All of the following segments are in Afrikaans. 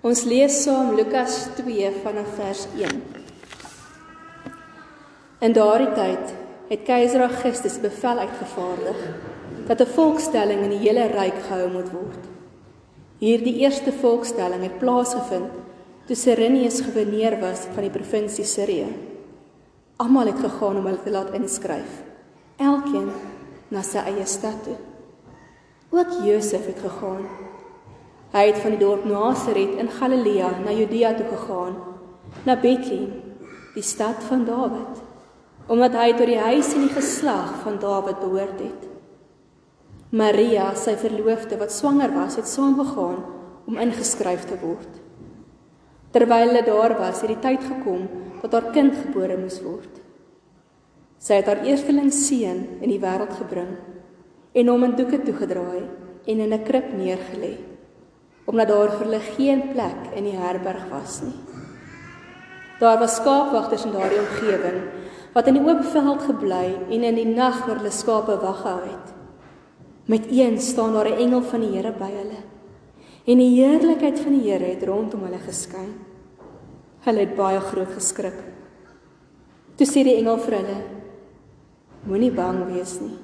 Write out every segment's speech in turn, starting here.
Ons lees saam Lukas 2 vanaf vers 1. In daardie tyd het keiser Augustus bevel uitgevaardig dat 'n volkstelling in die hele ryk gehou moet word. Hierdie eerste volkstelling het plaasgevind toe Cyrenius goewerneur was van die provinsie Sirië. Almal het gegaan om hulle te laat inskryf, elkeen na sy eie stad toe. Ook Josef het gegaan Hy het van die dorp Nasaret in Galilea na Judea toe gegaan, na Bethlehem, die stad van Dawid, omdat hy tot die huis en die geslag van Dawid behoort het. Maria, sy verloofde wat swanger was, het saamgegaan om ingeskryf te word. Terwyl hulle daar was, het die tyd gekom dat haar kind gebore moes word. Sy het haar eersteling seun in die wêreld gebring en hom in doeke toegedraai en in 'n krib neergelê omdat daar vir hulle geen plek in die herberg was nie. Daar was skaapwagters in daardie omgewing wat in die oop veld gebly en in die nag vir hulle skape wag gehou het. Met een staan daar 'n engel van die Here by hulle. En die heerlikheid van die Here het rondom hulle geskyn. Hulle het baie groot geskrik. Toe sê die engel vir hulle: Moenie bang wees nie.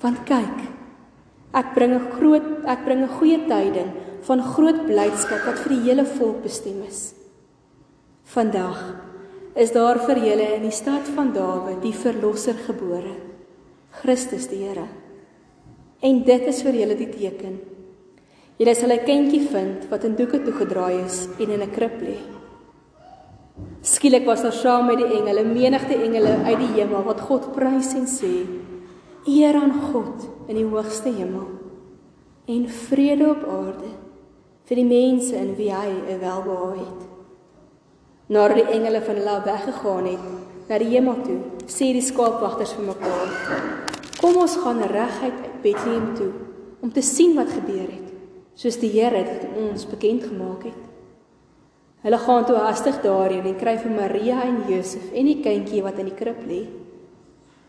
Want kyk, ek bring 'n groot ek bring 'n goeie tyding van groot blydskap wat vir die hele volk bestem is. Vandag is daar vir julle in die stad van Dawid die verlosser gebore, Christus die Here. En dit is vir julle die teken. Julle sal 'n kindjie vind wat in doeke toegedraai is en in 'n krib lê. Skielik was daar saam met die engele menigte engele uit die hemel wat God prys en sê: Eer aan God in die hoogste hemel en vrede op aarde vir die mense in wie hy 'n welbehae het. Nadat die engele van hulle weggegaan het na die hemel toe, sê die skaapwagters vir mekaar: "Kom ons gaan reguit Bethlehem toe om te sien wat gebeur het, soos die Here dit ons bekend gemaak het." Hulle gaan toe hastig daarheen en kry vir Maria en Josef en die kindjie wat in die krib lê.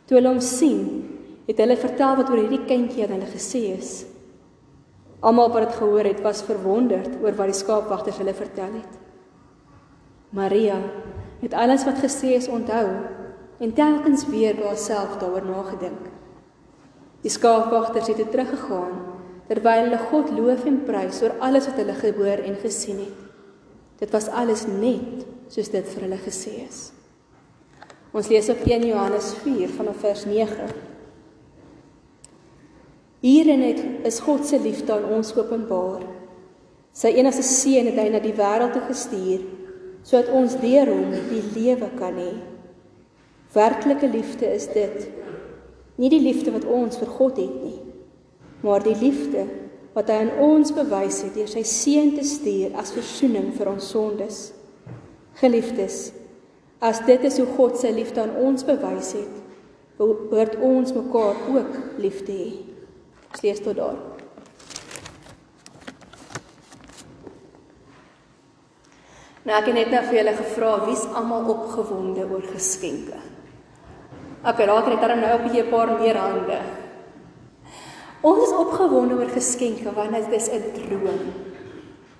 Toe hulle hom sien, het hulle vertel wat oor hierdie kindjie aan hulle gesê is. Almal wat dit gehoor het, was verwonderd oor wat die skaapwagters hulle vertel het. Maria het alles wat gesê is onthou en telkens weer by haarself daaroor nagedink. Die skaapwagters het toe teruggegaan terwyl hulle God loof en prys oor alles wat hulle gehoor en gesien het. Dit was alles net soos dit vir hulle gesê is. Ons lees op 1 Johannes 4 vanaf vers 9. Hierin het is God se liefde aan ons openbaar. Sy enigste seun het hy na die wêreld toe gestuur sodat ons deur hom die lewe kan hê. Werklike liefde is dit. Nie die liefde wat ons vir God het nie, maar die liefde wat hy aan ons bewys het deur sy seun te stuur as verzoening vir ons sondes. Geliefdes, as dit is hoe God sy liefde aan ons bewys het, behoort ons mekaar ook lief te hê. Ons lees tot daar. Nou ek het net nou vir julle gevra wie's almal opgewonde oor geskenke. Ek raak net dan nou op 'n paar meer hande. Ons is opgewonde oor geskenke want dit is 'n droom.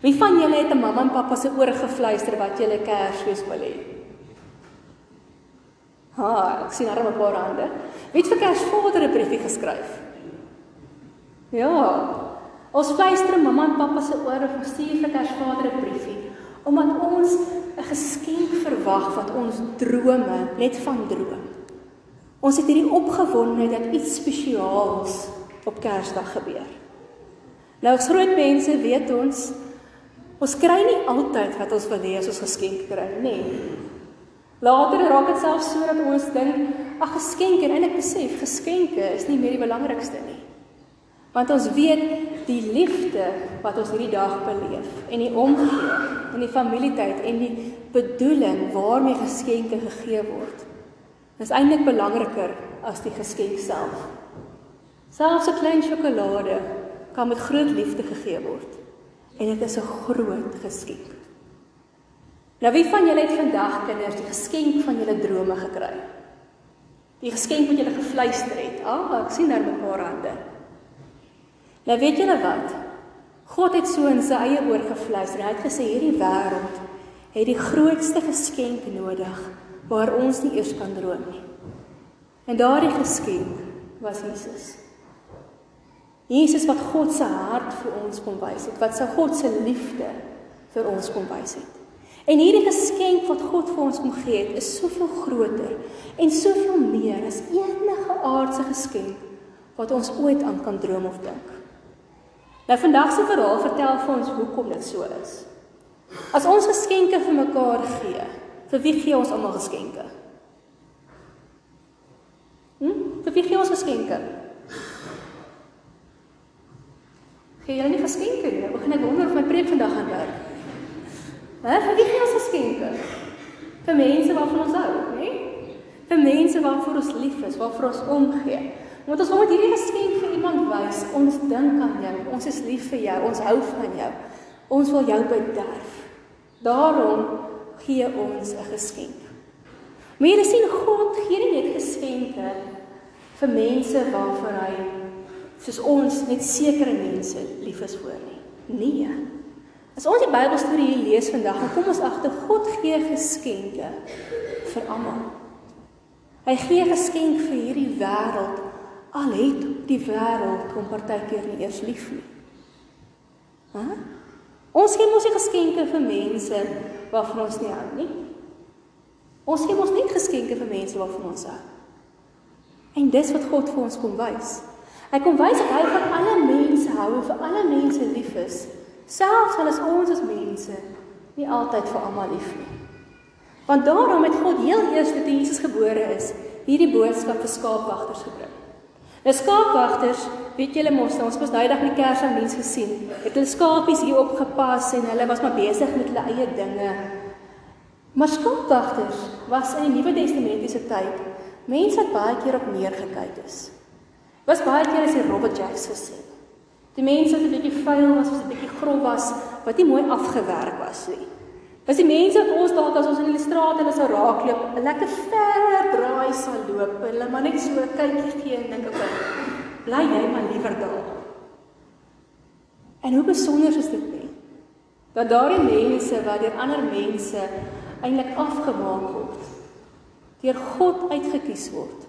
Wie van julle het 'n mamma en pappa se oor gefluister wat julle Kersfees wil hê? Ha, ek sien daar 'n paar hande. Wie het vir Kersvader 'n briefie geskryf? Ja. Ons fluister mamma en pappa se ore of stuur vir Kersvader 'n briefie omdat ons 'n geskenk verwag wat ons drome net van droom. Ons het hierdie opgewondenheid dat iets spesiaals op Kersdag gebeur. Nou as groot mense weet ons ons kry nie altyd wat ons wil hê as ons geskenk kry nie. Later raak dit selfs so dat ons dink ag geskenke en ek besef geskenke is nie meer die belangrikste nie. Want ons weet die liefde wat ons hierdie dag beleef en die omgee en die familietyd en die bedoeling waarmee geskenke gegee word is eintlik belangriker as die geskenk self. Selfs 'n klein sjokolade kan met groot liefde gegee word en dit is 'n groot geskenk. Nou wie van julle het vandag kinders die geskenk van julle drome gekry? Die geskenk wat julle gefluister het. Ah, ek sien daar 'n paar hande. Nou weet julle wat? God het so in sy eie oor gefluister. Hy het gesê hierdie wêreld het die grootste geskenk nodig waar ons nie eers kan droom nie. En daardie geskenk was Jesus. Jesus wat God se hart vir ons kom wys het, wat sy God se liefde vir ons kom wys het. En hierdie geskenk wat God vir ons kom gee het, is soveel groter en soveel meer as enige aardse geskenk wat ons ooit aan kan droom of dink. Nou vandag se verhaal vertel vir ons hoekom dit so is. As ons geskenke vir mekaar gee, vir wie gee ons almal geskenke? Hm? Vir wie gee ons geskenke? Gee jy nie geskenke nie? Begin ek wonder of my preek vandag gaan werk. Hè, vir wie gee ons geskenke? Vir mense waarvan ons hou, né? Vir mense waarvoor ons lief is, waarvoor ons omgee. Want ons wil met hierdie geskenk vir iemand wys, ons dink aan jou, ons is lief vir jou, ons hou van jou. Ons wil jou bederf. Daarom gee ons 'n geskenk. Maar jy sien God gee nie net geskenke vir mense waarvoor hy soos ons net sekere mense lief is vir nie. Nee. As ons die Bybelstorie hier lees vandag, dan kom ons agter God gee geskenke vir almal. Hy gee geskenk vir hierdie wêreld al het die wêreld hom partykeer nie eers lief nie. Hæ? Ons gee mos nie geskenke vir mense waarvan ons nie hou nie. Ons gee mos net geskenke vir mense waarvan ons hou. En dis wat God vir ons kom wys. Hy kom wys dat hy van alle mense hou en vir alle mense lief is, selfs al is ons as mense nie altyd vir almal lief nie. Want daarom het God heel eers toe Jesus gebore is, hierdie boodskap vir skaapwagters gebring. Nou skaapwagters, weet julle mos, ons het daai dag in die Kersdiens gesien, het hulle skapies hier opgepas en hulle was maar besig met hulle eie dinge. Maar skaapwagters was in die Nuwe Testamentiese tyd mense wat baie keer op neergekyk is. Was baie keer as die Robert Jacks gesê. Die mense wat 'n bietjie vuil was, was 'n bietjie grof was, wat nie mooi afgewerk was nie. Was die mense wat ons dalk as ons in die straat hulle sou raakloop, 'n lekker ver draai sal loop, hulle maar net so kykie gee en dink ek, bly jy maar liewer daar. En hoe besonder is dit nie? Dat daardie mense wat deur ander mense eintlik afgemaak word, deur God uitgekies word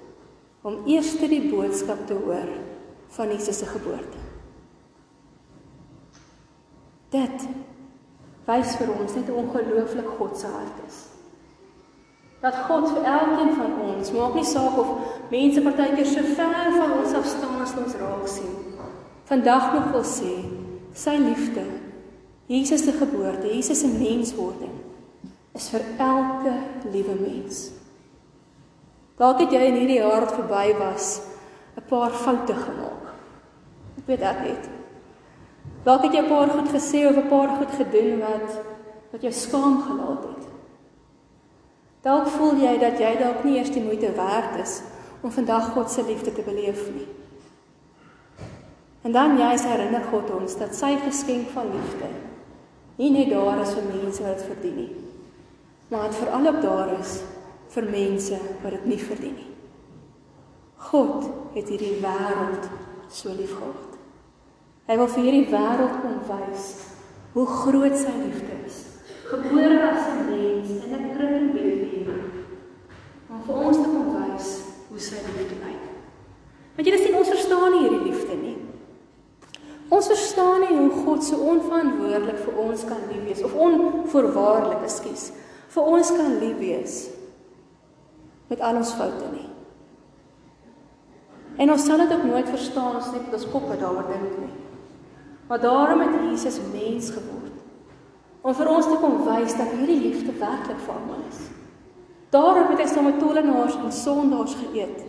om eers die boodskap te hoor van Jesus se geboorte. Dit wys vir ons net hoe ongelooflik God se hart is. Dat God vir elkeen van ons, maak nie saak of mense partykeer so ver van ons af staan as ons raak sien, vandag nog wil sê sy liefde, Jesus se geboorte, Jesus se menswording is vir elke liewe mens. Dalk het jy in hierdie jaar wat verby was 'n paar foute gemaak. Ek weet ek het. Dalk het jy 'n paar goed gesê of 'n paar goed gedoen wat wat jou skaam gelaat het. Dalk voel jy dat jy dalk nie eers die moeite werd is om vandag God se liefde te beleef nie. En dan jy herinner God ons dat sy geskenk van liefde nie net daar is vir mense wat dit verdien nie, maar dit veral ook daar is vir mense wat dit nie verdien nie. God het hierdie wêreld so lief gehad. Hy wil vir hierdie wêreld kom wys hoe groot sy liefde is. Gebore as 'n mens in 'n krib in Bethlehem. Om vir ons te kom wys hoe sy liefde lyk. Want jy sien ons verstaan nie hierdie liefde nie. Ons verstaan nie hoe God so onverantwoordelik vir ons kan lief wees of onvoorwaardelik, ekskuus, vir ons kan lief wees met al ons foute nie. En ons sal dit ook nooit verstaan as net ons koppe daaroor dink nie. Maar daarom het Jesus mens geword om vir ons te kom wys dat hierdie liefde werklik vir almal is. Daarom het hy saam met tollenaars en sondaars geëet.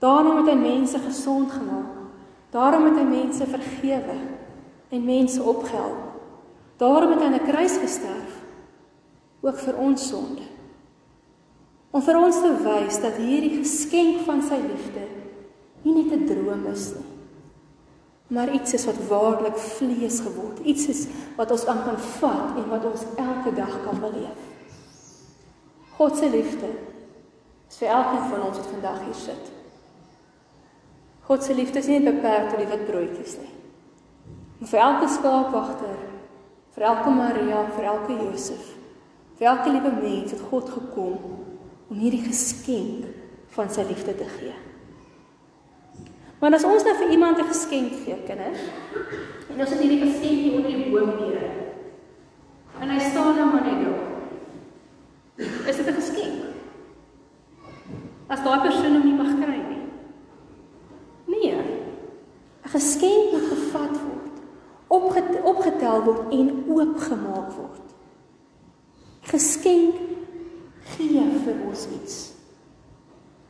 Daarom het hy mense gesond gemaak. Daarom het hy mense vergewe en mense opgehelp. Daarom het hy aan 'n kruis gesterf ook vir ons sonde om vir ons te wys dat hierdie geskenk van sy liefde nie net 'n droom is nie maar iets is wat waarlik vlees geword. Iets is wat ons aan kan vat en wat ons elke dag kan beleef. God se liefde is vir elkeen van ons wat vandag hier sit. God se liefde is nie beperk tot die wit broodjies nie. En vir elke skaapwagter, vir elke Maria, vir elke Josef, vir elke liewe mens het God gekom om hierdie geskenk van sy liefde te gee. Maar as ons nou vir iemand 'n geskenk gee, kinders, en ons het hierdie geskenkie onder die boom neer. En hy staan nou maar net daar. Is dit 'n geskenk? As daai persoon hom nie mag kry nie. Nee. 'n Geskenk moet gevat word, opgetel word en oopgemaak word. Geskenk gee vir ons iets.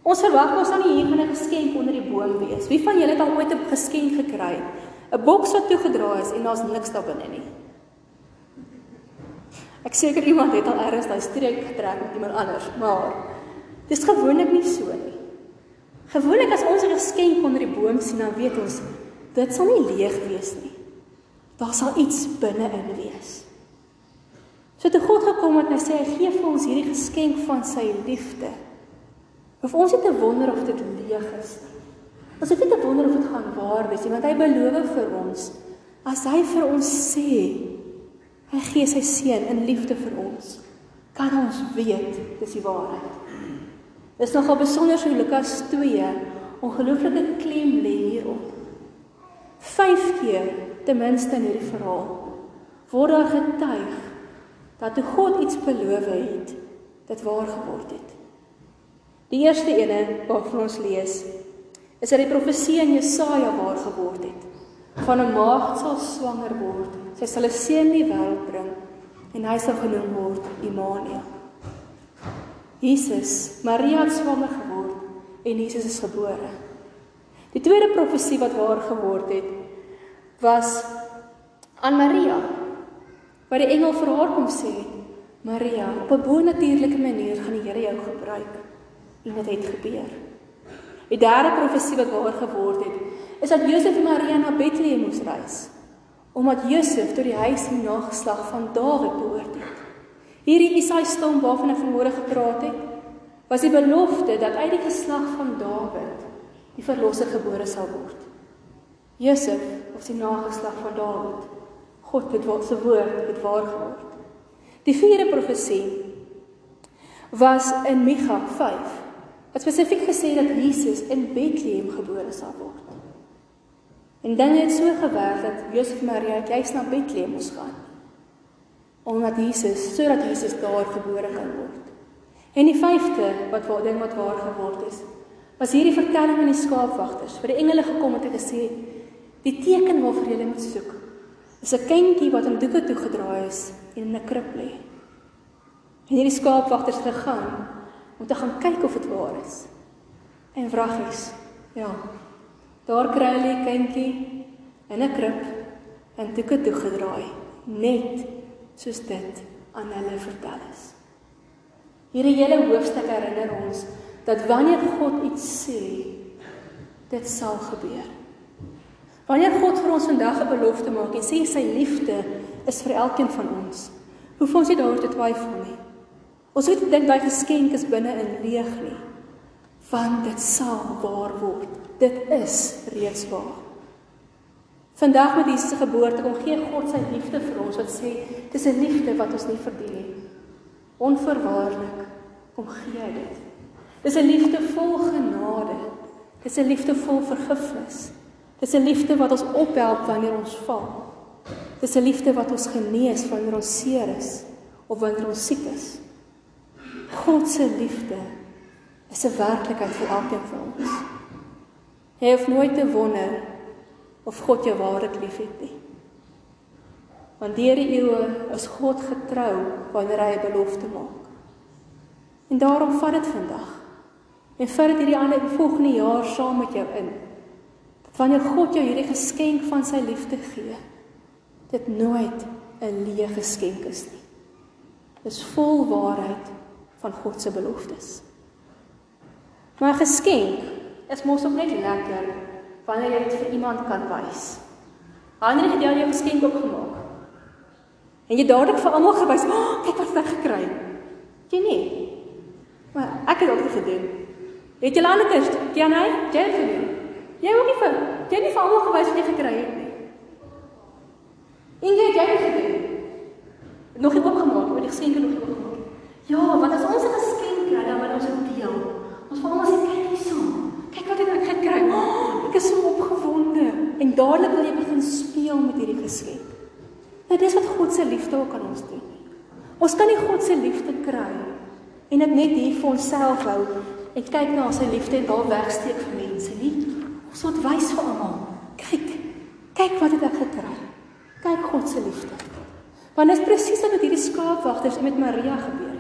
Ons verwag ons dan nie hier gaan 'n geskenk onder die boom wees. Wie van julle het al ooit 'n geskenk gekry? 'n Boks wat toegedraai is en daar's niks daarin nie. Ek seker iemand het al eers daai streek getrek met iemand anders, maar dis gewoonlik nie so nie. Gewoonlik as ons 'n geskenk onder die boom sien, dan weet ons dit sal nie leeg wees nie. Daar sal iets binne-in wees. So toe God gekom het en hy sê hy gee vir ons hierdie geskenk van sy liefde. Of ons het te wonder of dit leeg is. Ons het nie te wonder of dit gaan waar wees nie, want hy beloof vir ons as hy vir ons sê hy gee sy seun in liefde vir ons, kan ons weet dis die waarheid. Dis nogal besonder so Lukas 2 ongelooflike klem lê hierop. Vyf keer ten minste in hierdie verhaal word daar getuig dat toe God iets beloof het, dit waar geword het. Die eerste ene waarvan ons lees, is dat die profesie in Jesaja waar geword het. Van 'n maagd sal swanger word, sy sal 'n seun in die wêreld bring en hy sal genoem word Immanuel. Jesus, Maria het swanger geword en Jesus is gebore. Die tweede profesie wat waar geword het, was aan Maria. Waar die engel vir haar kom sê, Maria, op 'n bonatuurlike manier gaan die Here jou gebruik en dit het gebeur. Die derde profesie wat waar geword het, is dat Josef en Maria na Bethlehem moes reis omdat Josef tot die huis en nageslag van Dawid behoort het. Hierdie Isaia stom waarvan ek vanmôre gepraat het, was die belofte dat uit die geslag van Dawid die verlosser gebore sal word. Josef was die nageslag van Dawid. God het wat se woord het waar geword. Die vierde profesie was in Micha 5 wat spesifiek gesê dat Jesus in Bethlehem gebore sal word. En dan het so gewerk dat Josef en Maria juis na Bethlehem moes gaan. Omdat Jesus, sodat Jesus daar gebore kan word. En die vyfde wat waar ding wat waar geword is, was hierdie vertelling aan die skaapwagters. Vir die engele gekom het en gesê die teken waarvoor julle moet soek is 'n kindjie wat in doeke toegedraai is en in 'n krib lê. En hierdie skaapwagters gegaan om te gaan kyk of dit waar is. En wraggies. Ja. Daar kry hulle 'n kindjie in 'n krib en doeke toe gedraai, net soos dit aan hulle vertel is. Hierdie hele hoofstuk herinner ons dat wanneer God iets sê, dit sal gebeur. Wanneer God vir ons vandag 'n belofte maak en sê sy liefde is vir elkeen van ons, hoef ons nie daaroor te twyfel nie. Ons moet dink daai geskenk is binne in leeg nie. Want dit sal waar word. Dit is reeds waar. Vandag met Jesus se geboorte kom gee God sy liefde vir ons wat sê dis 'n liefde wat ons nie verdien nie. Onverwaarlik kom gee hy dit. Dis 'n liefde vol genade. Dis 'n liefde vol vergifnis. Dis 'n liefde wat ons ophelp wanneer ons val. Dis 'n liefde wat ons genees wanneer ons seer is of wanneer ons siek is. God se liefde is 'n werklikheid vir elkeen van ons. Jy hoef nooit te wonder of God jou waarlik liefhet nie. Want deur die eeue is God getrou wanneer hy 'n belofte maak. En daarom vat dit vandag. En vat dit hierdie ander volgende jaar saam met jou in. Dat wanneer God jou hierdie geskenk van sy liefde gee, dit nooit 'n leë geskenk is nie. Dis vol waarheid van God se beloftes. Maar geskenk is mos ook net lekker wanneer jy dit vir iemand kan wys. Ander het jou geskenk opgemaak. En jy dadelik vir almal gewys, "Ag, oh, kyk wat ek gekry het." Jy nie. Maar ek het ook gedoen. Het jy ander kinders, Janai, jy het gedoen. Jy ook nie vir jy het nie vir almal gewys wat jy gekry het nie. Inge, jy het gedoen. Nog nie oopgemaak, maar die geskenke nog nie oopgemaak. Ja, want as ons 'n geskenk kry, dan wil ons dit deel. Ons wil almal sê kyk hierso. Kyk wat ek gekry. Oh, ek is so opgewonde. En dadelik wil jy begin speel met hierdie geskenk. Nou dis wat God se liefde ook aan ons doen. Ons kan nie God se liefde kry en dit net hier vir onsself hou en kyk na sy liefde en daar wegsteek vir mense nie. Ons moet wys vir almal. Kyk. Kyk wat het ek gekry. Kyk God se liefde. Want dit is presies wat met hierdie skaapwagters en met Maria gebeur.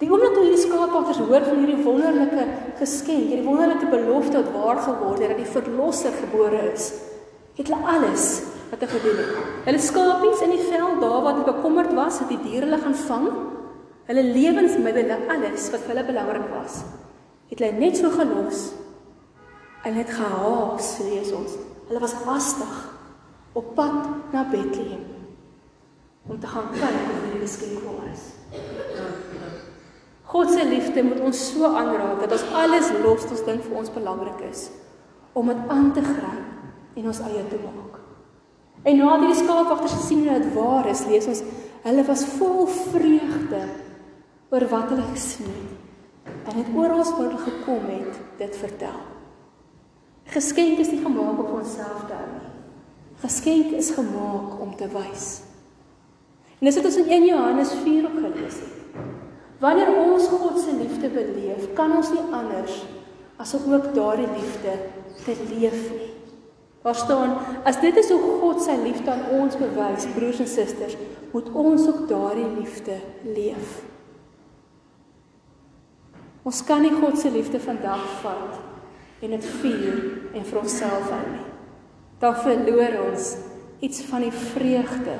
Die oomblik toe hierdie skaapwagters hoor van hierdie wonderlike geskenk, hierdie wonderlike belofte wat waar geword het dat die verlosser gebore is, het hulle alles wat hulle gedoen het. Hulle skapies in die veld daar wat bekommerd was, het die diere hulle gaan vang. Hulle lewensmiddels, alles wat vir hulle belangrik was, het hulle net so gelos. Hulle het gehaas, lees ons. Hulle was haastig op pad na Bethlehem om te gaan kyk of hierdie geskenk waar is. God se liefde moet ons so aanraak dat ons alles los wat ons dink vir ons belangrik is om dit aan te gryp en ons eie te maak. En na die skaapwagters gesien het dit waar is, lees ons hulle was vol vreugde oor wat hulle gesien het. En dit oral waar hulle gekom het, dit vertel. Geskenk is nie gemaak om onsself te hou nie. Geskenk is gemaak om te wys. En dis wat ons in 1 Johannes 4 ook gelees het. Wanneer ons God se liefde beleef, kan ons nie anders as om ook daardie liefde te leef nie. Daar staan: As dit is hoe God sy liefde aan ons bewys, broers en susters, moet ons ook daardie liefde leef. Ons kan nie God se liefde vandag vat en dit vier en vir onsself hou nie. Dan verloor ons iets van die vreugde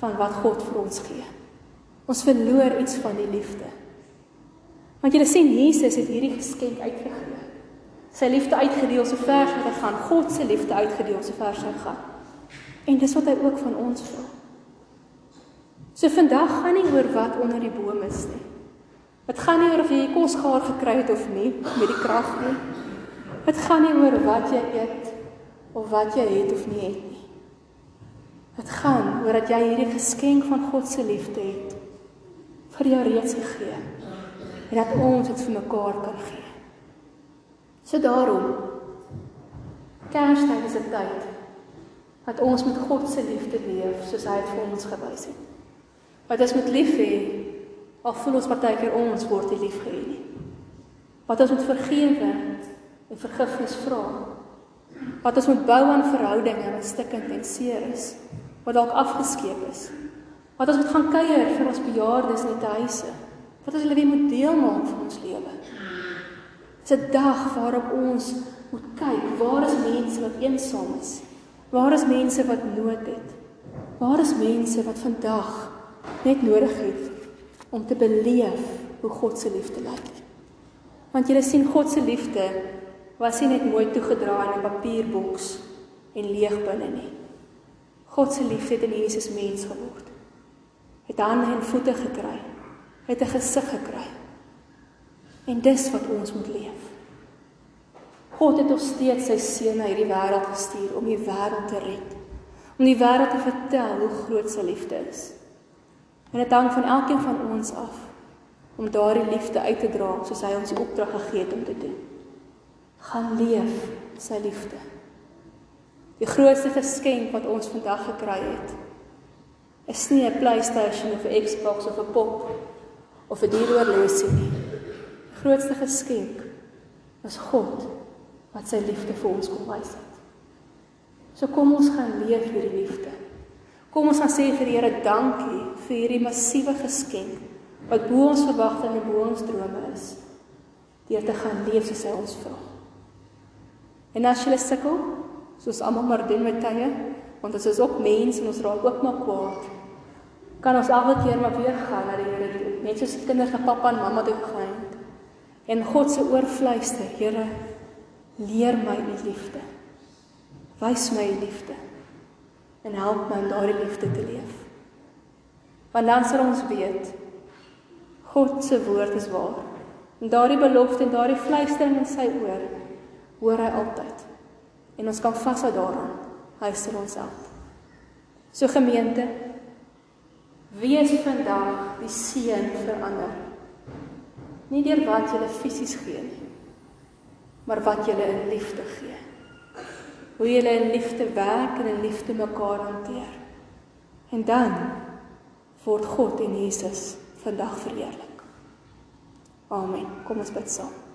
van wat God vir ons gee. Ons verloor iets van die liefde. Want jy sien Jesus het hierdie geskenk uitgegee. Sy liefde uitgedeel so ver as wat hy gaan. God se liefde uitgedeel so ver as hy gaan. En dis wat hy ook van ons vra. So vandag gaan nie oor wat onder die boom is nie. Dit gaan nie oor of jy kos gaar gekry het of nie met die krag nie. Dit gaan nie oor wat jy eet of wat jy het of nie het nie. Dit gaan oor dat jy hierdie geskenk van God se liefde het vir jou reeds gegee en dat ons dit vir mekaar kan gee. So daarom Kerstyd is 'n tyd dat ons met God se liefde leef soos hy dit vir ons gewys het. Wat ons moet lief hê, al voel ons partykeer ons word nie lief gehê nie. Wat ons moet vergewe en vergifnis vra. Wat ons moet bou aan verhoudinge wat stikkend en seer is wat dalk afgeskeep is. Wat ons moet gaan kuier vir ons bejaardes in die huise. Wat ons hulle weer moet deel maak van ons lewe. Dis 'n dag waarop ons moet kyk, waar is mense wat eensaam is? Waar is mense wat nood het? Waar is mense wat vandag net nodig het om te beleef hoe God se liefde lyk? Want jy sien God se liefde was nie net mooi toegedraai in 'n papierboks en leeg binne nie. God se liefde het in Jesus mens geword. Het hande en voete gekry. Het 'n gesig gekry. En dis wat ons moet leef. God het ons steeds sy seun na hierdie wêreld gestuur om die wêreld te red. Om die wêreld te vertel hoe groot sy liefde is. En dit hang van elkeen van ons af om daardie liefde uit te dra soos hy ons die opdrag gegee het om te doen. Gaan leef sy liefde. Die grootste geskenk wat ons vandag gekry het, is nie 'n PlayStation of 'n Xbox of 'n pop of 'n duur horlosie nie. Die grootste geskenk is God wat sy liefde vir ons kom wys het. So kom ons gaan leef hierdie liefde. Kom ons gaan sê vir die Here dankie vir hierdie massiewe geskenk wat bo ons verwagtinge en bo ons drome is. Deur te gaan leef soos hy ons vra. En as jy sukkel, soos almal maar doen met tye, want ons is ook mense en ons raak ook maar kwaad. Kan ons elke keer maar weer gaan na die Here toe, net soos kinders na pappa en mamma toe gaan. En God se oorfluister, Here, leer my u liefde. Wys my u liefde en help my om daardie liefde te leef. Want dan sal ons weet God se woord is waar. En daardie belofte en daardie fluistering in sy oor hoor hy altyd en ons kan vashou daaraan. Hy sal ons help. So gemeente, wees vandag die seën vir ander. Nie deur wat jy fisies gee nie, maar wat jy in liefde gee. Hoe jy in liefde werk en in liefde mekaar hanteer. En dan word God en Jesus vandag verheerlik. Amen. Kom ons bid saam.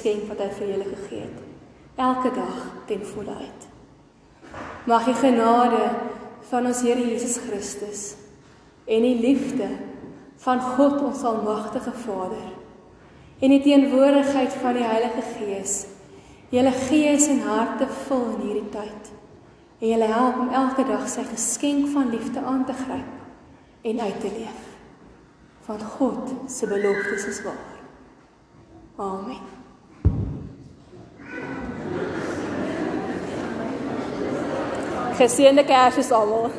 Geskenk wat hy vir julle gegee het. Elke dag ten volle uit. Mag die genade van ons Here Jesus Christus en die liefde van God ons almagtige Vader en die teenwoordigheid van die Heilige Gees julle gees en harte vul in hierdie tyd en julle help om elke dag sy geskenk van liefde aan te gryp en uit te leef. Want God se beloftes is waar. Amen. Geseënde Kersfees almal.